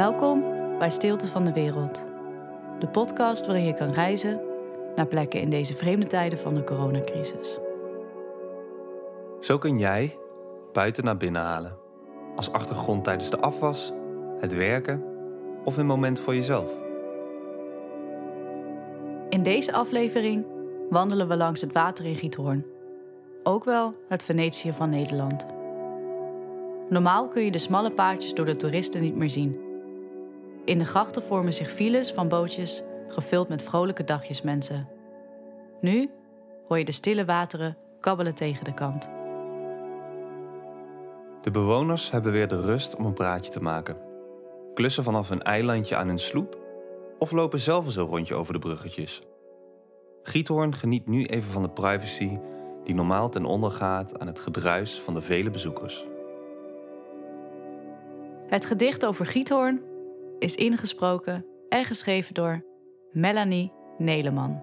Welkom bij Stilte van de Wereld. De podcast waarin je kan reizen naar plekken in deze vreemde tijden van de coronacrisis. Zo kun jij buiten naar binnen halen. Als achtergrond tijdens de afwas, het werken of een moment voor jezelf. In deze aflevering wandelen we langs het water in Giethoorn. Ook wel het Venetië van Nederland. Normaal kun je de smalle paadjes door de toeristen niet meer zien. In de grachten vormen zich files van bootjes gevuld met vrolijke dagjes mensen. Nu hoor je de stille wateren kabbelen tegen de kant. De bewoners hebben weer de rust om een praatje te maken. Klussen vanaf hun eilandje aan hun sloep of lopen zelf eens een rondje over de bruggetjes. Giethoorn geniet nu even van de privacy die normaal ten onder gaat aan het gedruis van de vele bezoekers. Het gedicht over Giethoorn is ingesproken en geschreven door Melanie Neleman.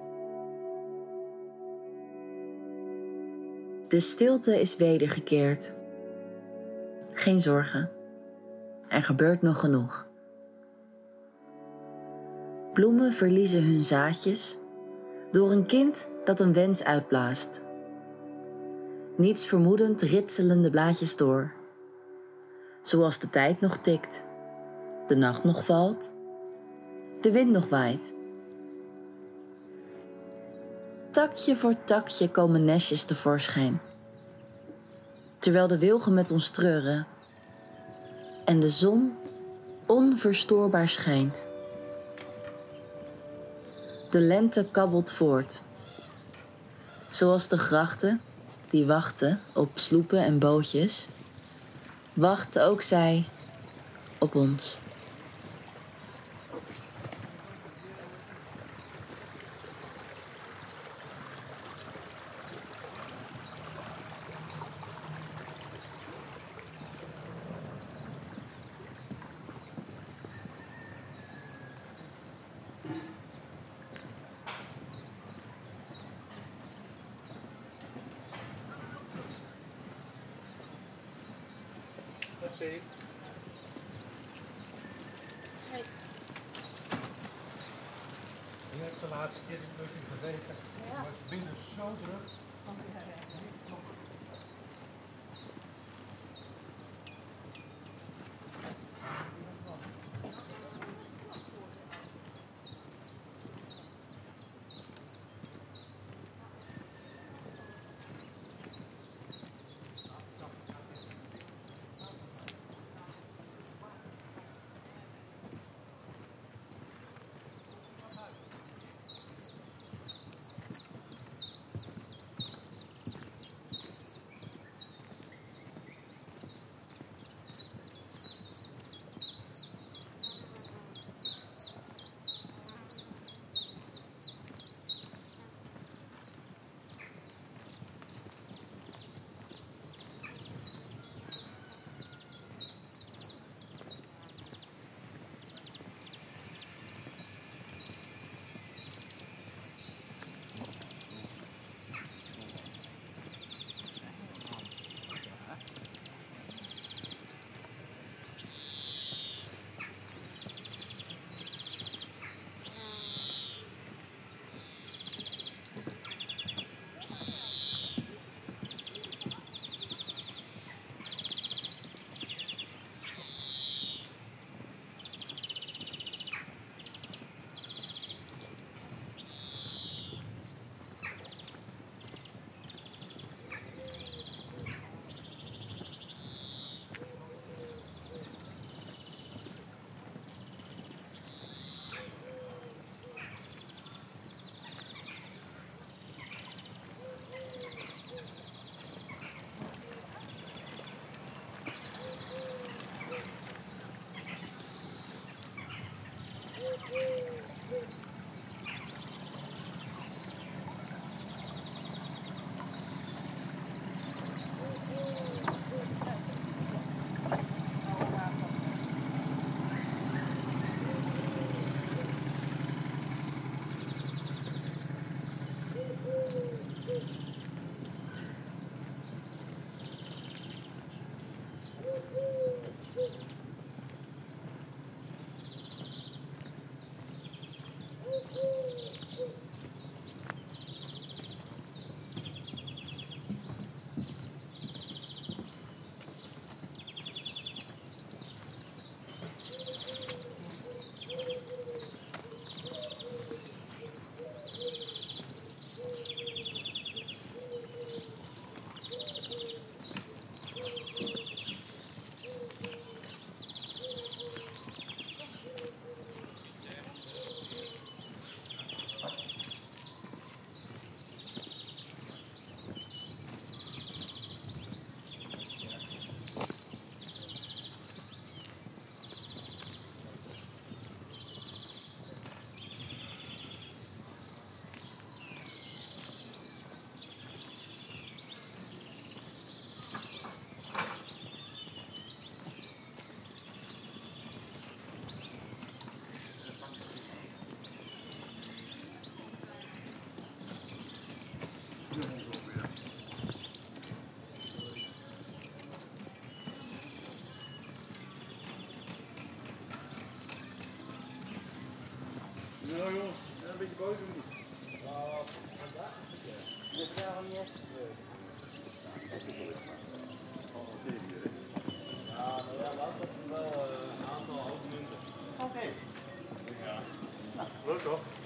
De stilte is wedergekeerd. Geen zorgen. Er gebeurt nog genoeg. Bloemen verliezen hun zaadjes door een kind dat een wens uitblaast. Niets vermoedend ritselen de blaadjes door. Zoals de tijd nog tikt, de nacht nog valt, de wind nog waait. Takje voor takje komen nestjes tevoorschijn. Terwijl de wilgen met ons treuren en de zon onverstoorbaar schijnt. De lente kabbelt voort. Zoals de grachten die wachten op sloepen en bootjes, wacht ook zij op ons. Je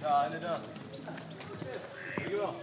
Leuk toch? Ja, inderdaad. Dankjewel. Wow,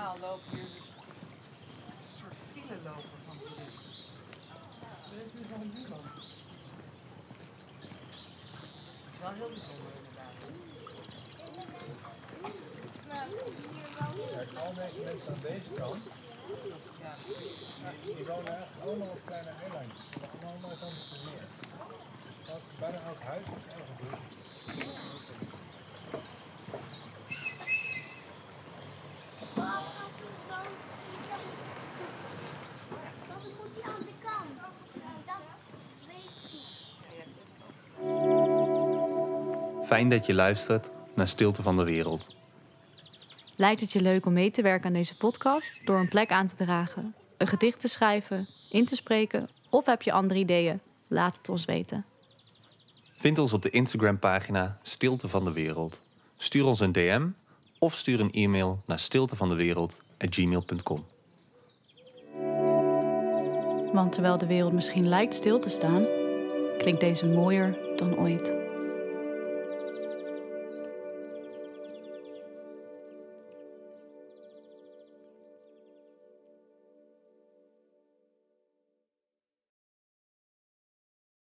normaal lopen hier dus het is een soort file lopen van toeristen. Er is nu gewoon niemand. Het is wel heel bijzonder inderdaad. Kijk, al deze mensen aan deze kant, die, wonen eigenlijk allemaal op kleine eilandjes. Hebben allemaal anders dan meer. Dus bijna elk huis is eigen buurt. Fijn dat je luistert naar Stilte van de Wereld. Lijkt het je leuk om mee te werken aan deze podcast door een plek aan te dragen, een gedicht te schrijven, in te spreken of heb je andere ideeën? Laat het ons weten. Vind ons op de Instagram-pagina Stilte van de Wereld. Stuur ons een DM of stuur een e-mail naar stiltevandewereld.gmail.com. Want terwijl de wereld misschien lijkt stil te staan, klinkt deze mooier dan ooit.